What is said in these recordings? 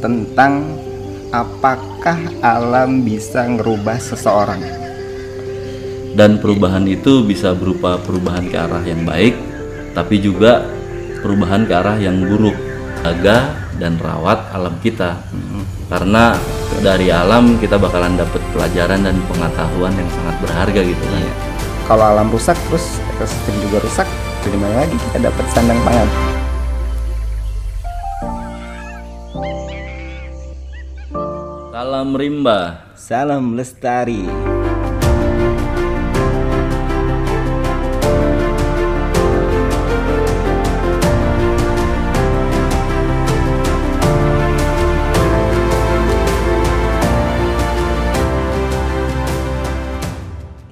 tentang apakah alam bisa ngerubah seseorang. Dan perubahan itu bisa berupa perubahan ke arah yang baik, tapi juga perubahan ke arah yang buruk. Jaga dan rawat alam kita. Karena dari alam kita bakalan dapat pelajaran dan pengetahuan yang sangat berharga gitu kan. Kalau alam rusak terus ekosistem juga rusak, gimana lagi kita dapat sandang pangan? Salam rimba. Salam lestari.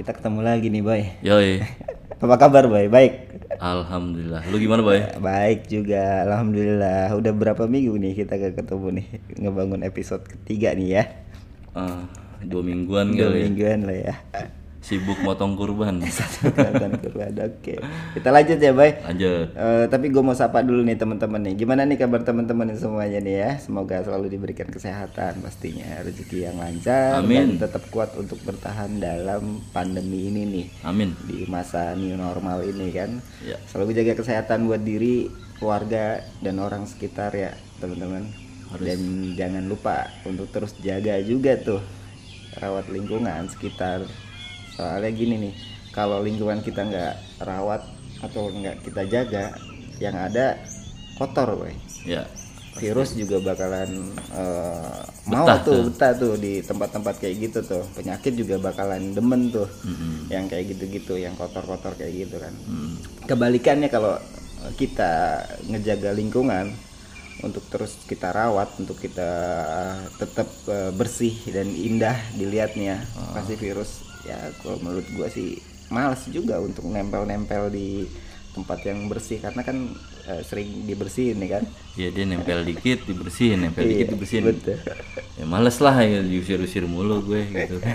Kita ketemu lagi nih, Boy. Yoi. Apa kabar, Boy? Baik. Alhamdulillah. Lu gimana, Boy? Baik juga, alhamdulillah. Udah berapa minggu nih kita ketemu nih ngebangun episode ketiga nih ya. Ah, dua mingguan Dua kali. ya. mingguan lah ya. Sibuk motong kurban. Satu kelihatan kurban. Oke. Kita lanjut ya, Boy. Lanjut. Eh, tapi gue mau sapa dulu nih teman-teman nih. Gimana nih kabar teman-teman semuanya nih ya? Semoga selalu diberikan kesehatan pastinya, rezeki yang lancar Amin. dan tetap kuat untuk bertahan dalam pandemi ini nih Amin. di masa new normal ini kan. Ya. Selalu jaga kesehatan buat diri, keluarga dan orang sekitar ya, teman-teman. Dan jangan lupa untuk terus jaga juga tuh rawat lingkungan sekitar. Soalnya gini nih, kalau lingkungan kita nggak rawat atau nggak kita jaga, yang ada kotor, boy. Ya. Virus juga bakalan eh, mau Betah tuh tuh. betah tuh di tempat-tempat kayak gitu tuh. Penyakit juga bakalan demen tuh Mm-mm. yang kayak gitu-gitu yang kotor-kotor kayak gitu kan Mm. kebalikannya kalau kita ngejaga lingkungan untuk terus kita rawat untuk kita tetap eh, bersih dan indah dilihatnya pasti virus ya kalau menurut gua sih males juga untuk nempel-nempel di tempat yang bersih karena kan eh, sering dibersihin nih kan Ya dia nempel dikit dibersihin, nempel Iya, dikit dibersihin. betul. Ya males lah ya diusir-usir mulu gue gitu.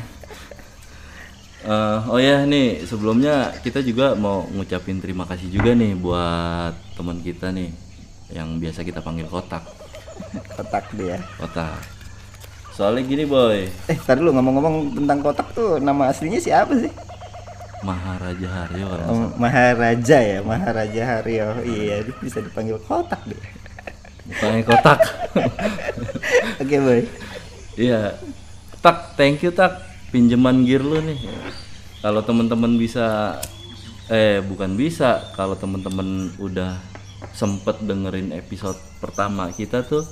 Eh, oh ya nih sebelumnya kita juga mau ngucapin terima kasih juga nih buat teman kita nih yang biasa kita panggil kotak. kotak dia Kotak. Soalnya gini boy, eh tadi lu ngomong-ngomong tentang kotak tuh nama aslinya siapa sih Maharaja Haryo kalau Oh, Maharaja ya, Maharaja Haryo. Iya, bisa dipanggil kotak deh. Bukannya kotak. Oke, boy. Iya. Tak, thank you tak pinjaman gear lu nih. Kalau teman-teman bisa eh bukan bisa, kalau teman-teman udah sempet dengerin episode pertama kita tuh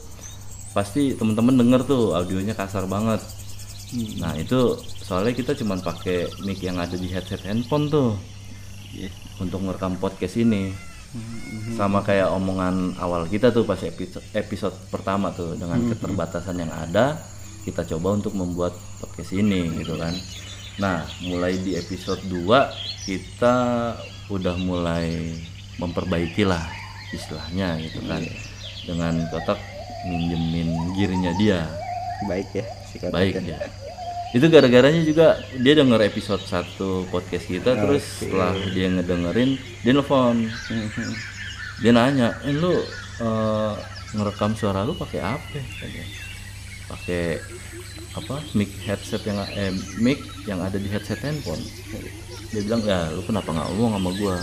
pasti teman-teman denger tuh audionya kasar banget. Nah, itu soalnya kita cuman pakai mic yang ada di headset handphone tuh. Untuk ngerekam podcast ini. Sama kayak omongan awal kita tuh pas episode, episode pertama tuh dengan keterbatasan yang ada, kita coba untuk membuat podcast ini gitu kan. Nah, mulai di episode 2 kita udah mulai memperbaiki lah istilahnya gitu kan. Dengan kotak minjemin gearnya dia. Baik ya, si kotak. Baik ya. Itu gara-garanya juga dia denger episode 1 podcast kita terus setelah dia ngedengerin dia nelfon. Dia nanya, "Eh lu eh, ngerekam suara lu pakai apa?" Pakai apa? Mic headset yang eh mic yang ada di headset handphone. Dia bilang, "Ya, lu kenapa nggak ngomong sama gua?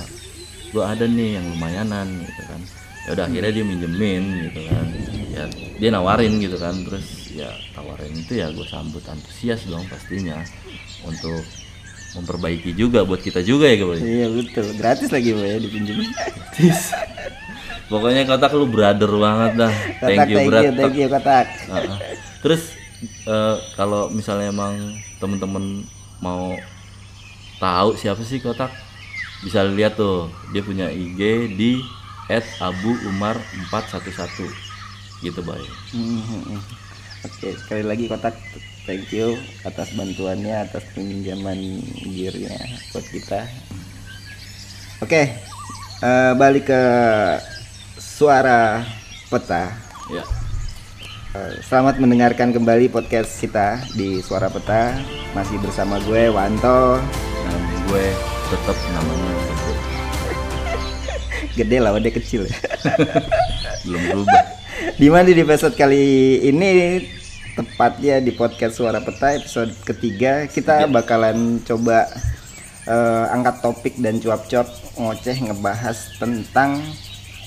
Gua ada nih yang lumayanan gitu kan." Ya udah akhirnya dia minjemin gitu kan. Ya dia nawarin gitu kan terus ya tawarin itu ya gue sambut antusias dong pastinya untuk memperbaiki juga buat kita juga ya guys. Iya betul, gratis lagi boy ya dipinjemin. Tis. Pokoknya kotak lu brother banget dah. Kotak, Thank you, you, thank you kotak. Heeh. Terus eh, kalau misalnya emang temen-temen mau tahu siapa sih kotak, bisa lihat tuh dia punya IG di @abuumar411 gitu boy. Mhm. Oke, sekali lagi kotak thank you atas bantuannya, atas pinjaman gearnya buat kita. Oke, eh, balik ke suara peta. Ya. Eh, Selamat mendengarkan kembali podcast kita di Suara Peta. Masih bersama gue Wanto. Dan gue tetap namanya Gede lah, dia kecil ya. belum berubah. di mana di episode kali ini tepatnya di podcast Suara Peta episode ketiga kita bakalan coba eh, angkat topik dan cuap-cuap ngoceh ngebahas tentang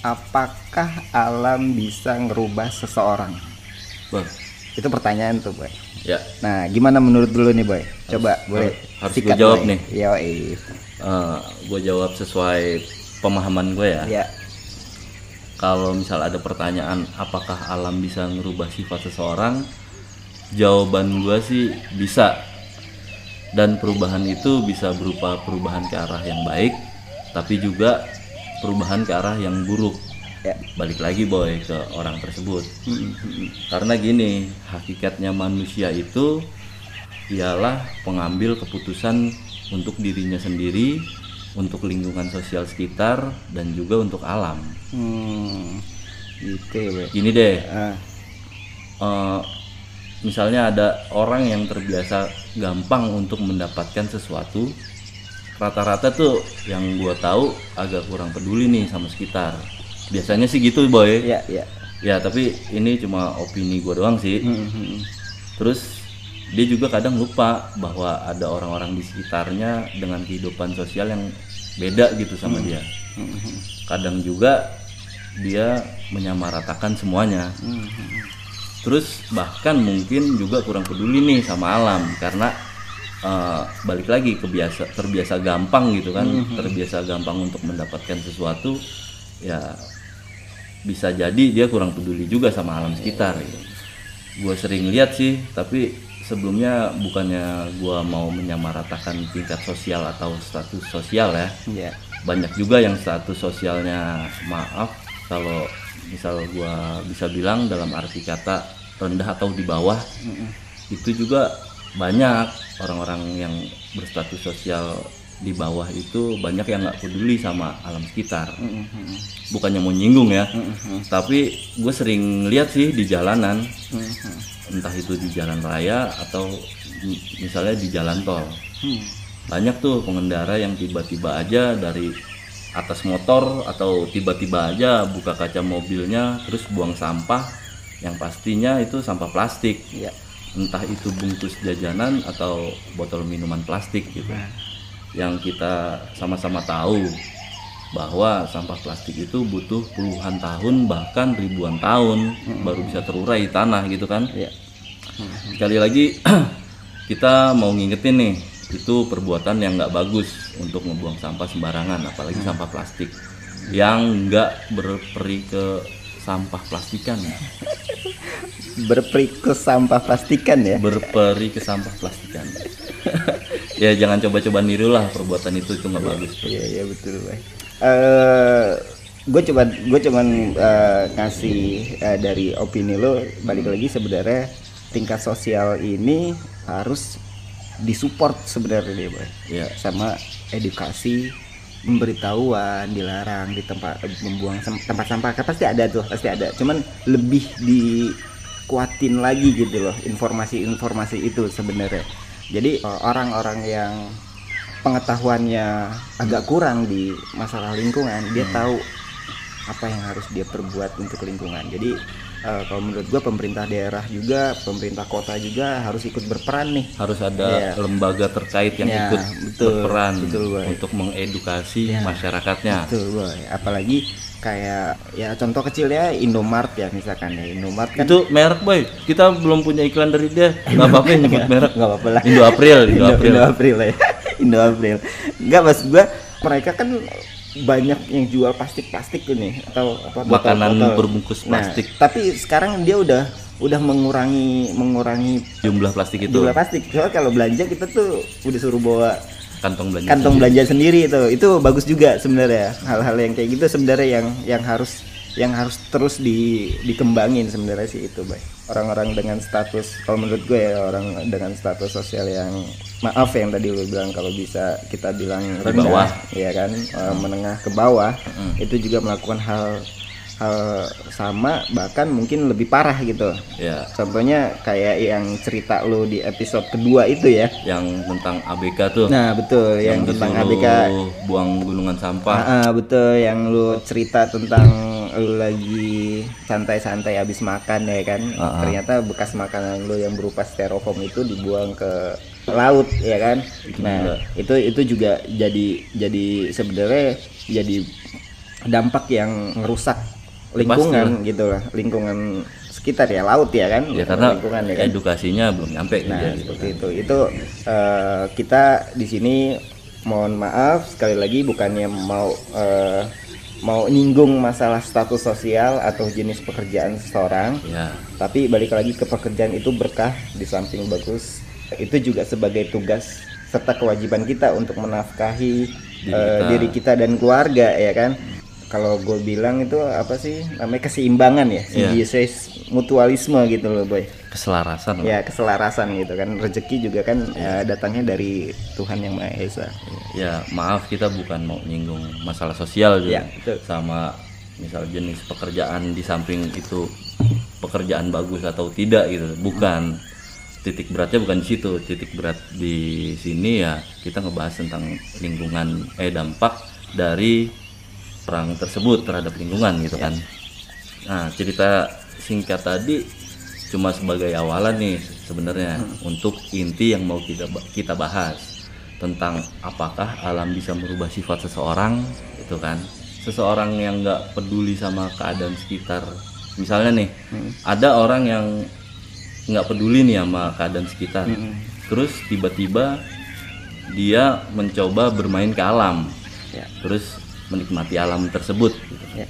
apakah alam bisa ngerubah seseorang. Bang, Itu pertanyaan tuh, Boy. Ya Nah, gimana menurut dulu nih, Boy? Coba boleh harus gua jawab Boy. nih. Yoi. gue jawab sesuai pemahaman gue ya. Ya. Kalau misal ada pertanyaan apakah alam bisa ngerubah sifat seseorang, jawaban gue sih bisa. Dan perubahan itu bisa berupa perubahan ke arah yang baik, tapi juga perubahan ke arah yang buruk. Ya. Balik lagi boy ke orang tersebut. Karena gini, hakikatnya manusia itu ialah pengambil keputusan untuk dirinya sendiri, untuk lingkungan sosial sekitar, dan juga untuk alam. Hmm. Gitu ya, Boy. Gini deh, eh, misalnya ada orang yang terbiasa gampang untuk mendapatkan sesuatu, rata-rata tuh yang gua tahu agak kurang peduli nih sama sekitar. Biasanya sih gitu boy. ya, ya. Ya tapi ini cuma opini gua doang sih. Hmm, hmm, hmm. Terus dia juga kadang lupa bahwa ada orang-orang di sekitarnya dengan kehidupan sosial yang beda gitu sama dia. Kadang juga dia menyamaratakan semuanya. Terus bahkan mungkin juga kurang peduli nih sama alam karena eh, balik lagi kebiasa terbiasa gampang gitu kan, terbiasa gampang untuk mendapatkan sesuatu ya bisa jadi dia kurang peduli juga sama alam sekitar gitu. Gue sering lihat sih, tapi sebelumnya bukannya gua mau menyamaratakan tingkat sosial atau status sosial ya. Ya. Banyak juga yang status sosialnya maaf kalau misal gua bisa bilang dalam arti kata rendah atau di bawah. Itu juga banyak orang-orang yang berstatus sosial di bawah itu banyak yang nggak peduli sama alam sekitar. Bukannya mau nyinggung ya tapi gue sering lihat sih di jalanan. Entah itu di jalan raya atau mi- misalnya di jalan tol. Banyak tuh pengendara yang tiba-tiba aja dari atas motor atau tiba-tiba aja buka kaca mobilnya terus buang sampah. Yang pastinya itu sampah plastik. Ya. entah itu bungkus jajanan atau botol minuman plastik gitu yang kita sama-sama tahu bahwa sampah plastik itu butuh puluhan tahun bahkan ribuan tahun baru bisa terurai tanah gitu kan. Ya. sekali lagi kita mau ngingetin nih itu perbuatan yang nggak bagus untuk membuang sampah sembarangan apalagi sampah plastik yang nggak berperi ke sampah plastikan Berperi ke sampah plastikan ya. berperi ke sampah plastikan ya jangan coba-coba niru lah perbuatan itu itu nggak bagus Iya iya betul Bay. Eh gue coba gue cuman eh, ngasih eh, dari opini lo balik lagi sebenarnya tingkat sosial ini harus disupport sebenarnya deh Bay. ya sama edukasi pemberitahuan dilarang di tempat membuang tempat sampah kan pasti ada tuh pasti ada cuman lebih dikuatin lagi gitu loh informasi-informasi itu sebenarnya jadi eh, orang-orang yang pengetahuannya agak kurang di masalah lingkungan dia tahu apa yang harus dia perbuat untuk lingkungan jadi eh, kalau menurut gua pemerintah daerah juga pemerintah kota juga harus ikut berperan nih harus ada Iya. lembaga terkait yang Ya, ikut betul, berperan betul, Boy. untuk mengedukasi Ya. masyarakatnya. Betul boy. Apalagi kayak ya contoh kecilnya Indomart ya misalkan ya Indomart kan Itu merek boy, kita belum punya iklan dari dia. Gak apa-apa ya nyebut merek. nggak apa-apa lah. Indo April, Indo Indo, April. Indo April ya. Indo April. Enggak mas gua mereka kan banyak yang jual plastik-plastik nih atau apa Makanan botol-botol. berbungkus Nah, plastik. tapi sekarang dia udah udah mengurangi mengurangi Jumlah plastik itu jumlah plastik. Soalnya kalau belanja kita tuh udah suruh bawa kantong belanja. kantong belanja sendiri itu. Itu bagus juga sebenarnya. Hal-hal yang kayak gitu sebenarnya yang yang harus yang harus terus di, dikembangin sebenarnya sih itu baik orang-orang dengan status kalau menurut gue ya orang dengan status sosial yang maaf yang tadi lu bilang kalau bisa kita bilang rendah bawah. ya kan? Eh, menengah ke bawah itu juga melakukan hal hal sama bahkan mungkin lebih parah gitu. Ya, contohnya kayak yang cerita lu di episode kedua itu ya. Yang tentang ABK tuh. nah betul yang, tentang disuruh ABK buang gunungan sampah. Ah, ah, betul yang lu cerita tentang lu lagi santai-santai habis makan ya kan. Ah. ternyata bekas makanan lu yang berupa styrofoam itu dibuang ke laut ya kan. Nah itu itu juga jadi jadi sebenarnya jadi dampak yang merusak lingkungan gitu lah lingkungan sekitar ya laut ya kan ya karena lingkungan ya kan edukasinya belum nyampe Nah, gitu. seperti itu. Itu eh, kita di sini mohon maaf sekali lagi bukannya mau eh, mau nyinggung masalah status sosial atau jenis pekerjaan seseorang, ya tapi balik lagi ke pekerjaan itu berkah di samping bagus. Itu juga sebagai tugas serta kewajiban kita untuk menafkahi Diri eh, kita. diri kita dan keluarga ya kan. Kalau gue bilang itu apa sih? Namanya keseimbangan ya, Iya. simbiosis mutualisme gitu loh boy. Keselarasan ya keselarasan gitu kan. Rezeki juga kan eh, datangnya dari Tuhan yang Maha Esa. Ya maaf kita bukan mau nyinggung masalah sosial juga Ya, betul. sama misal jenis pekerjaan di samping itu pekerjaan bagus atau tidak gitu. Bukan. Titik beratnya bukan di situ. Titik berat di sini ya kita ngebahas tentang lingkungan eh dampak dari perang tersebut terhadap lingkungan gitu kan. Nah cerita singkat tadi cuma sebagai awalan nih sebenarnya untuk inti yang mau kita kita bahas tentang apakah alam bisa merubah sifat seseorang itu kan. Seseorang yang nggak peduli sama keadaan sekitar misalnya nih ada orang yang nggak peduli nih sama keadaan sekitar. Terus tiba-tiba dia mencoba bermain ke alam. Ya. Terus menikmati alam tersebut gitu. ya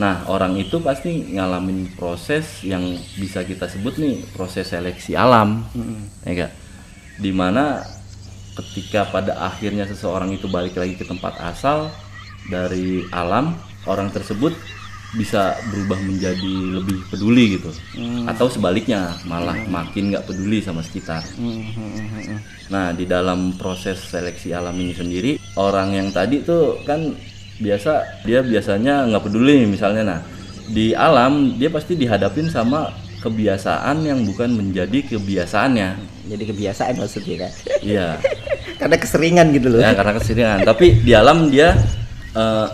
Nah, orang itu pasti ngalamin proses yang bisa kita sebut nih proses seleksi alam, ya enggak? Di mana ketika pada akhirnya seseorang itu balik lagi ke tempat asal dari alam, orang tersebut bisa berubah menjadi lebih peduli gitu, atau sebaliknya malah makin nggak peduli sama sekitar. Nah, di dalam proses seleksi alam ini sendiri, orang yang tadi tuh kan biasa dia biasanya nggak peduli misalnya nah di alam dia pasti dihadapin sama kebiasaan yang bukan menjadi kebiasaannya. jadi kebiasaan maksudnya kan Iya. karena keseringan gitu loh ya karena keseringan. Tapi di alam dia eh,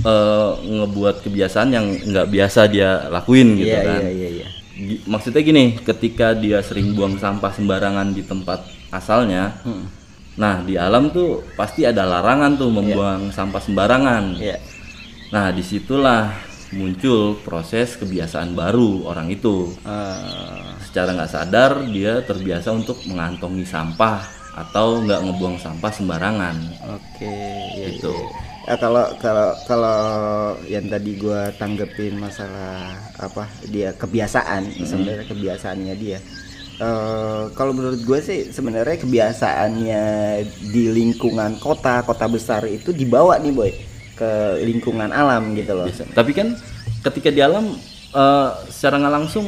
eh, ngebuat kebiasaan yang nggak biasa dia lakuin gitu iya kan. iya iya iya Gi- maksudnya gini ketika dia sering buang sampah sembarangan di tempat asalnya nah di alam tuh pasti ada larangan tuh membuang sampah sembarangan. Iya. Nah di situlah muncul proses kebiasaan baru orang itu. Eh, secara nggak sadar dia terbiasa untuk mengantongi sampah atau nggak ngebuang sampah sembarangan. Oke iya, Gitu. iya. Eh, kalau kalau kalau yang tadi gua tanggepin masalah apa dia kebiasaan sebenarnya kebiasaannya dia Eh, kalau menurut gue sih sebenarnya kebiasaannya di lingkungan kota kota besar itu dibawa nih boy ke lingkungan alam gitu loh. Biasa. tapi kan ketika di alam eh, secara nggak langsung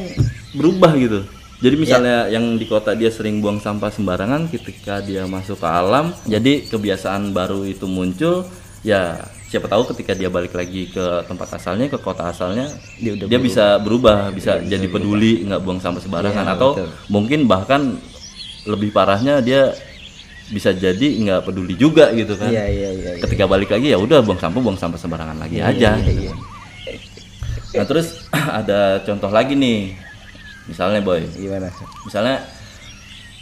berubah gitu. Jadi misalnya yang di kota dia sering buang sampah sembarangan ketika dia masuk ke alam jadi kebiasaan baru itu muncul ya siapa tahu ketika dia balik lagi ke tempat asalnya ke kota asalnya Dia udah dia bisa berubah bisa jadi peduli nggak buang sampah sembarangan. Iya, atau betul. mungkin bahkan lebih parahnya dia bisa jadi nggak peduli juga gitu kan. Iya iya iya iya. ketika balik lagi ya udah buang sampah buang sampah sembarangan lagi Iya, aja iya, iya. nah terus ada contoh lagi nih. Misalnya boy. Gimana? Misalnya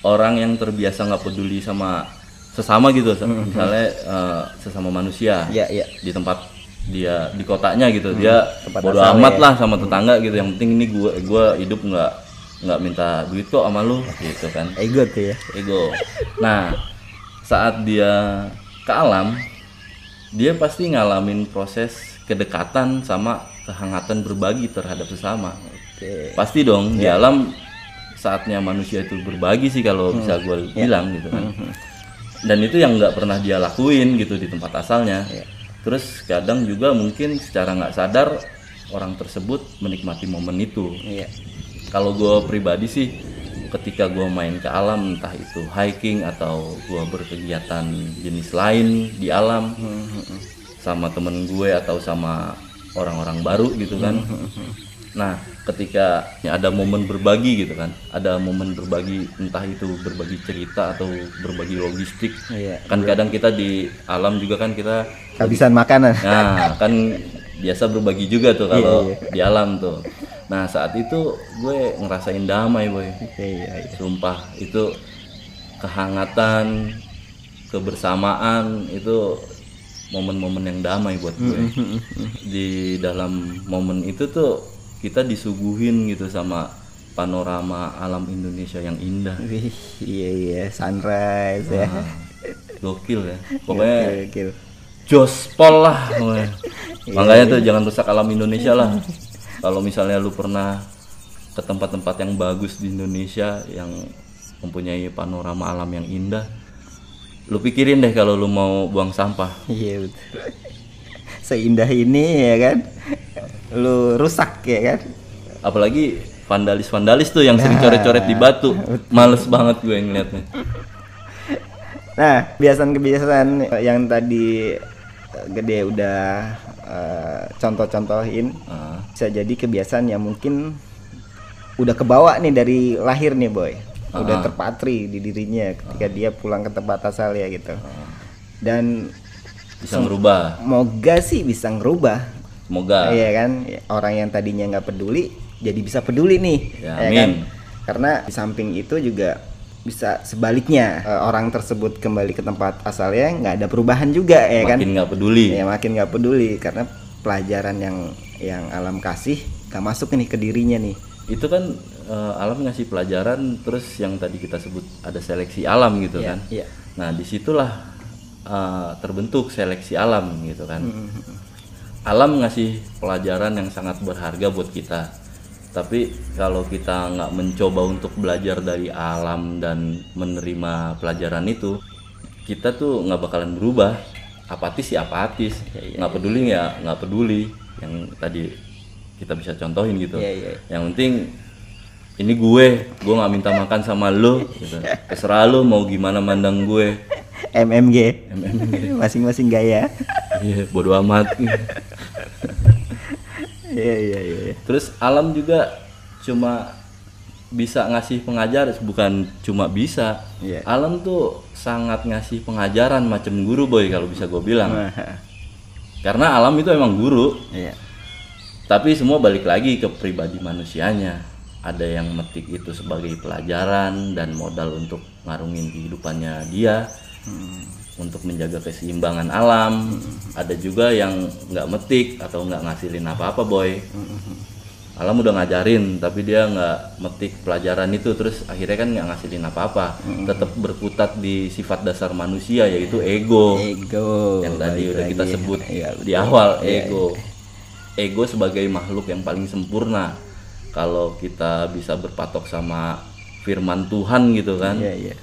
orang yang terbiasa nggak peduli sama sesama gitu misalnya eh, sesama manusia iya iya. di tempat dia di kotanya gitu dia tempat bodo amat ya. lah sama tetangga gitu yang penting ini gua gua hidup nggak nggak minta duit kok sama lu gitu kan. Ego tuh ya. Ego. Nah, saat dia ke alam, dia pasti ngalamin proses kedekatan sama kehangatan berbagi terhadap sesama. oke. Pasti dong di alam saatnya manusia itu berbagi sih kalau bisa gue bilang gitu kan. Dan itu yang nggak pernah dia lakuin gitu di tempat asalnya. Terus kadang juga mungkin secara nggak sadar orang tersebut menikmati momen itu. Iya. Kalau gue pribadi sih ketika gue main ke alam entah itu hiking atau gue berkegiatan jenis lain di alam sama temen gue atau sama orang-orang baru gitu kan nah ketika ya ada momen berbagi gitu kan. Ada momen berbagi entah itu berbagi cerita atau berbagi logistik. Iya. Kan kadang kita di alam juga kan kita kehabisan makanan. Nah, kan biasa berbagi juga tuh kalau Iya, di alam tuh. Nah saat itu gue ngerasain damai boy. Iya iya sumpah itu kehangatan kebersamaan itu momen-momen yang damai buat gue. Di dalam momen itu tuh kita disuguhin gitu sama panorama alam Indonesia yang indah. Wih, iya iya. Sunrise ya. Nah, gokil ya. Pokoknya Gokil, jospol lah pokoknya. makanya tuh jangan rusak alam Indonesia lah. Kalau misalnya lu pernah ke tempat-tempat yang bagus di Indonesia yang mempunyai panorama alam yang indah lu pikirin deh kalau lu mau buang sampah. Iya betul seindah ini ya kan? Lu rusak ya kan? Apalagi vandalis-vandalis tuh yang sering coret-coret di batu. males banget gue ngeliatnya. Nah, kebiasaan-kebiasaan yang tadi eh, gede udah eh, contoh-contohin Ah, bisa jadi kebiasaan yang mungkin udah kebawa nih dari lahir nih boy. Udah terpatri di dirinya ketika dia pulang ke tempat asal ya gitu. Dan bisa ngerubah moga sih bisa ngerubah. Semoga. Iya kan? Orang yang tadinya nggak peduli jadi bisa peduli nih. Ya, ya amin. kan? Karena di samping itu juga bisa sebaliknya eh, orang tersebut kembali ke tempat asalnya nggak ada perubahan juga ya kan? Makin nggak peduli. Ya makin nggak peduli karena pelajaran yang yang alam kasih nggak masuk nih ke dirinya nih. Itu kan eh, alam ngasih pelajaran terus yang tadi kita sebut ada seleksi alam gitu Iya, kan? iya. nah di situlah eh, terbentuk seleksi alam gitu kan. Alam ngasih pelajaran yang sangat berharga buat kita. Tapi kalau kita nggak mencoba untuk belajar dari alam dan menerima pelajaran itu kita tuh nggak bakalan berubah. Apatis ya apatis. Nggak peduli ya nggak peduli. Yang tadi kita bisa contohin gitu. Iya, iya. yang penting ini gue gue nggak minta makan sama lo. Gitu. terserah lo mau gimana mandang gue MMG masing-masing gaya. Iya bodo amat. Iya iya iya. Terus alam juga cuma bisa ngasih pengajar bukan cuma bisa. Iya. alam tuh sangat ngasih pengajaran macam guru boy kalau bisa gue bilang. Karena alam itu emang guru. Iya. Tapi semua balik lagi ke pribadi manusianya. Ada yang metik itu sebagai pelajaran dan modal untuk ngarungin kehidupannya dia untuk menjaga keseimbangan alam ada juga yang nggak metik atau nggak ngasilin apa-apa boy. Alam udah ngajarin tapi dia nggak metik pelajaran itu terus akhirnya kan nggak ngasilin apa-apa. Tetap berkutat di sifat dasar manusia yaitu ego. Ego. Yang tadi balik udah kita lagi. sebut Iya, di awal ego. Ego sebagai makhluk yang paling sempurna. Kalau kita bisa berpatok sama firman Tuhan gitu kan iya iya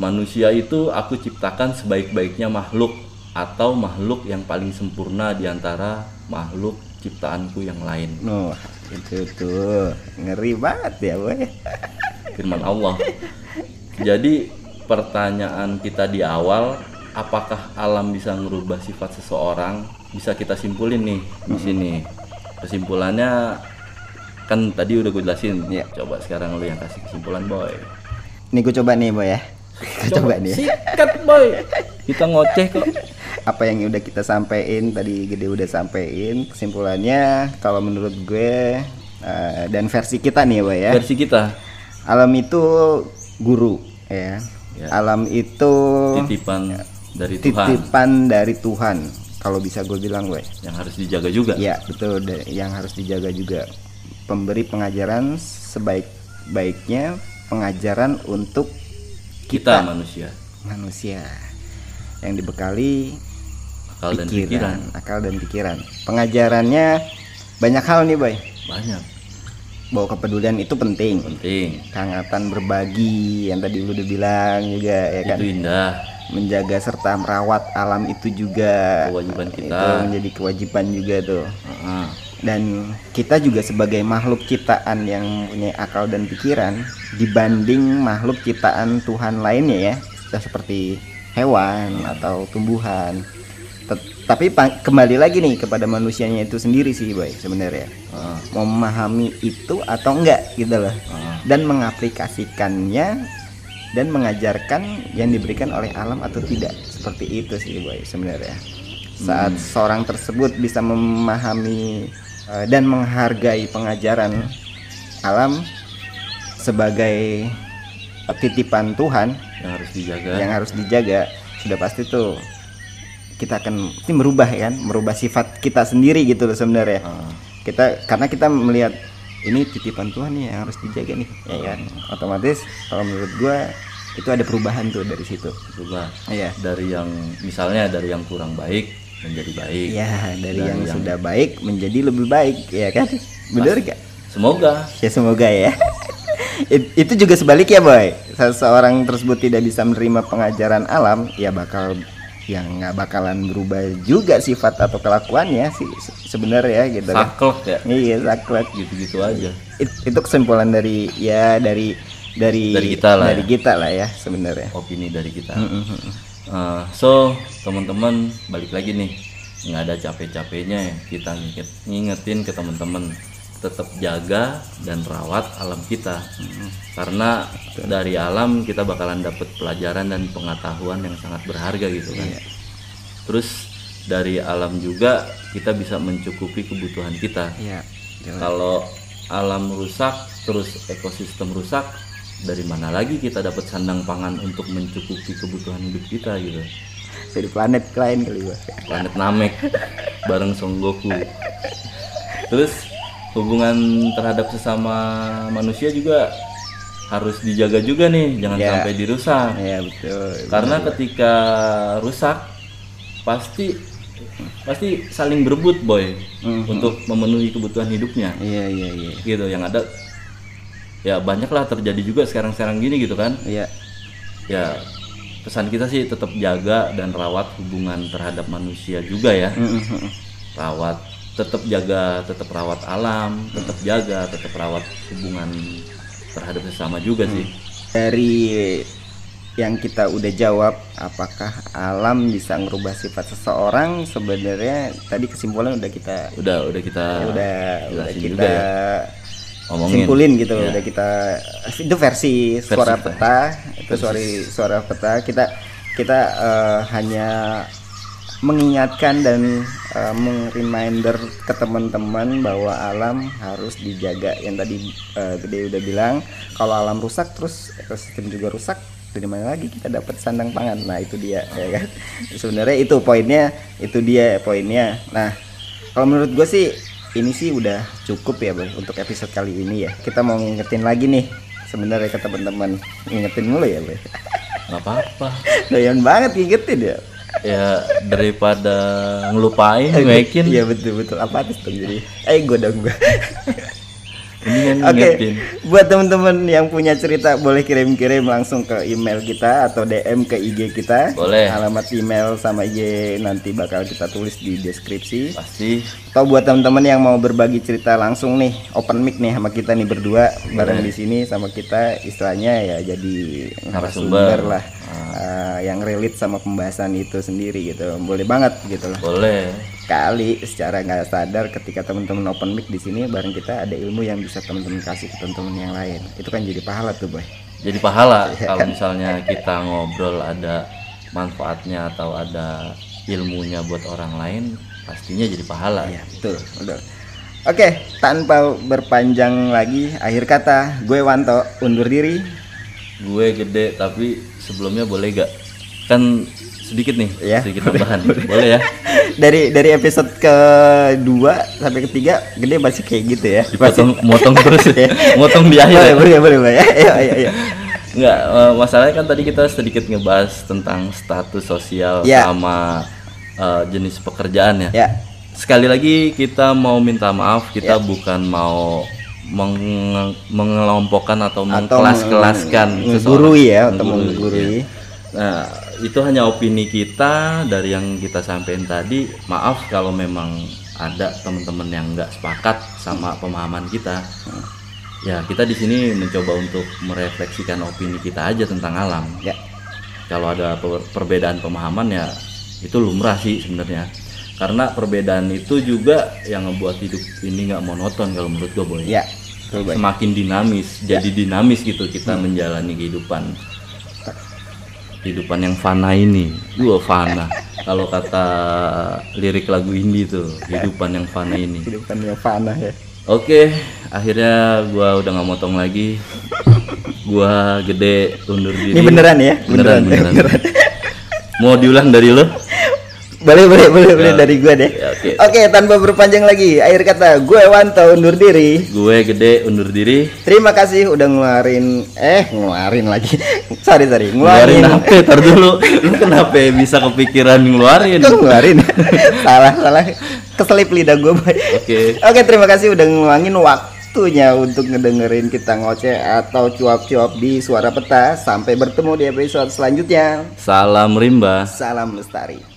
manusia itu aku ciptakan sebaik-baiknya makhluk atau makhluk yang paling sempurna di antara makhluk ciptaanku yang lain. Noh, itu tuh. Ngeri banget ya boy. Firman Allah. Jadi pertanyaan kita di awal apakah alam bisa merubah sifat seseorang? Bisa kita simpulin nih di sini. Kesimpulannya kan tadi udah gue jelasin. Iya. coba sekarang lu yang kasih kesimpulan boy. Ini gue coba nih boy ya Gua coba nih? ya. sikat boy. Kita ngoceh kok. Apa yang udah kita sampein tadi gede udah sampein kesimpulannya kalau menurut gue eh, dan versi kita nih boy ya. Versi kita? Alam itu guru ya. Ya. alam itu titipan dari Tuhan. titipan dari Tuhan kalau bisa gue bilang gue yang harus dijaga juga. Ya betul. Yang harus dijaga juga. Pemberi pengajaran sebaik-baiknya pengajaran untuk kita kita manusia manusia yang dibekali akal dan pikiran pikiran, akal dan pikiran. Pengajarannya banyak hal nih, boy. banyak Bahwa kepedulian itu penting. penting Kehangatan berbagi yang tadi lu udah bilang juga ya kan. itu indah Menjaga serta merawat alam itu juga kewajiban itu kita menjadi kewajiban juga tuh. Heeh. Dan kita juga sebagai makhluk ciptaan yang punya akal dan pikiran dibanding makhluk ciptaan Tuhan lainnya ya, seperti hewan atau tumbuhan. Tet- Tapi kembali lagi nih kepada manusianya itu sendiri sih, boy, sebenarnya. Mau memahami itu atau enggak gitu loh. Heeh. Dan mengaplikasikannya dan mengajarkan yang diberikan oleh alam atau tidak. Seperti itu sih, boy, sebenarnya. saat seorang tersebut bisa memahami eh, dan menghargai pengajaran alam sebagai eh, titipan Tuhan yang harus dijaga. yang harus dijaga. Sudah pasti tuh kita akan ini merubah ya kan merubah sifat kita sendiri gitu loh sebenarnya. Ah, kita karena kita melihat ini titipan Tuhan nih yang harus dijaga nih ya kan? Otomatis kalau menurut gua itu ada perubahan tuh dari situ. Berubah iya. Dari yang misalnya dari yang kurang baik menjadi baik ya dari Dan yang, yang- sudah baik menjadi lebih baik ya kan? Bener gak semoga. Ya semoga ya. It- itu juga sebaliknya boy. Seseorang tersebut tidak bisa menerima pengajaran alam ya bakal yang nggak bakalan berubah juga sifat atau kelakuannya sih se- sebenarnya gitu kan. Saklek ya? Iya saklek. Gitu-gitu aja. It- itu kesimpulan dari ya dari dari Dari kita lah dari ya. kita lah ya sebenarnya. Opini dari kita. Uh, so teman-teman balik lagi nih. Nggak ada capek-capeknya ya. Kita nginget, ngingetin ke teman-teman. Tetap jaga dan rawat alam kita. Karena dari alam kita bakalan dapet pelajaran dan pengetahuan yang sangat berharga gitu kan. Terus dari alam juga kita bisa mencukupi kebutuhan kita. Iya jelas. kalau alam rusak terus ekosistem rusak dari mana lagi kita dapat sandang pangan untuk mencukupi kebutuhan hidup kita gitu dari planet lain kali gua. Planet Namek bareng Son Goku. Terus hubungan terhadap sesama manusia juga harus dijaga juga nih jangan Ya. sampai dirusak. Ya betul karena ketika rusak pasti pasti saling berebut boy Mhm. untuk memenuhi kebutuhan hidupnya. Iya iya iya. Gitu yang ada ya banyak lah terjadi juga sekarang-sekarang gini gitu kan. Iya. Ya pesan kita sih tetap jaga dan rawat hubungan terhadap manusia juga ya. Rawat tetap jaga tetap rawat alam tetap jaga tetap rawat hubungan terhadap sesama juga sih. Dari yang kita udah jawab apakah alam bisa ngerubah sifat seseorang? Sebenarnya tadi kesimpulan udah kita udah udah kita ya udah udah kita juga ya ngomongin. Simpulin gitu Ya. udah kita itu versi suara peta itu suara suara peta. Kita kita eh, hanya mengingatkan dan eh, meng-reminder ke teman-teman bahwa alam harus dijaga. Yang tadi eh, Gede udah bilang kalau alam rusak terus ekosistem juga rusak dari mana lagi kita dapat sandang pangan? Nah itu dia ya kan? Sebenarnya itu poinnya itu dia poinnya. Nah kalau menurut gue sih ini sih udah cukup ya boy untuk episode kali ini ya. Kita mau ngingetin lagi nih sebenarnya ke teman-teman. Ngingetin mulu ya boy nggak apa-apa. Doyan banget ngingetin ya. Ya daripada ngelupain ngekin iya betul betul. Apa tuh jadi? Eh gue dong gue Oke, ngingetin buat teman-teman yang punya cerita boleh kirim-kirim langsung ke email kita atau DM ke IG kita. Boleh. Alamat email sama IG nanti bakal kita tulis di deskripsi. pasti Atau buat teman-teman yang mau berbagi cerita langsung nih, open mic nih sama kita nih berdua bareng di sini sama kita istilahnya ya jadi narasumber lah. Eh, yang relate sama pembahasan itu sendiri gitu. Boleh banget gitu loh boleh kali secara nggak sadar ketika teman-teman open mic di sini bareng kita ada ilmu yang bisa teman-teman kasih ke teman-teman yang lain. Itu kan jadi pahala tuh boy. Jadi pahala kalau misalnya kita ngobrol ada manfaatnya atau ada ilmunya buat orang lain pastinya jadi pahala. Iya betul betul. Oke tanpa berpanjang lagi akhir kata gue Wanto undur diri. Gue gede tapi sebelumnya boleh gak? Kan sedikit nih Ya, sedikit tambahan. Boleh ya? Dari dari episode kedua sampai ketiga gede masih kayak gitu ya. Dipotong motong terus ya. Motong di akhir boleh ya? boleh boleh boleh. Ya ayo ayo ayo Enggak, eh, masalahnya kan tadi kita sedikit ngebahas tentang status sosial Ya. sama eh, jenis pekerjaan ya. ya. Sekali lagi kita mau minta maaf, kita bukan mau meng- mengelompokkan atau mengkelas-kelaskan menggurui ya atau Menggurui, menggurui. ya. Nah, itu hanya opini kita dari yang kita sampaikan tadi. Maaf kalau memang ada teman-teman yang nggak sepakat sama pemahaman kita. Ya, kita di sini mencoba untuk merefleksikan opini kita aja tentang alam. ya Kalau ada per- perbedaan pemahaman ya itu lumrah sih sebenarnya. Karena perbedaan itu juga yang ngebuat hidup ini nggak monoton kalau menurut gue boy. ya Semakin dinamis, jadi dinamis gitu kita menjalani kehidupan. Kehidupan yang fana ini gua fana kalau kata lirik lagu indie tuh kehidupan yang fana ini kehidupan yang fana ya Oke, akhirnya gua udah nggak motong lagi. Gua gede undur diri. ini beneran ya Beneran, beneran. Mau diulang dari lo? Boleh boleh boleh boleh Ya. dari gue deh Ya, oke. oke tanpa berpanjang lagi akhir kata gue Wanto undur diri Gue gede undur diri. terima kasih udah ngeluarin eh ngeluarin lagi sorry sorry Ngeluarin ngeluarin apa? Tar dulu. Lu kenapa bisa kepikiran ngeluarin? Kok ngeluarin salah salah keselip lidah gue Oke. oke terima kasih udah ngeluangin waktunya untuk ngedengerin kita ngoceh atau cuap-cuap di suara peta sampai bertemu di episode selanjutnya Salam rimba. salam lestari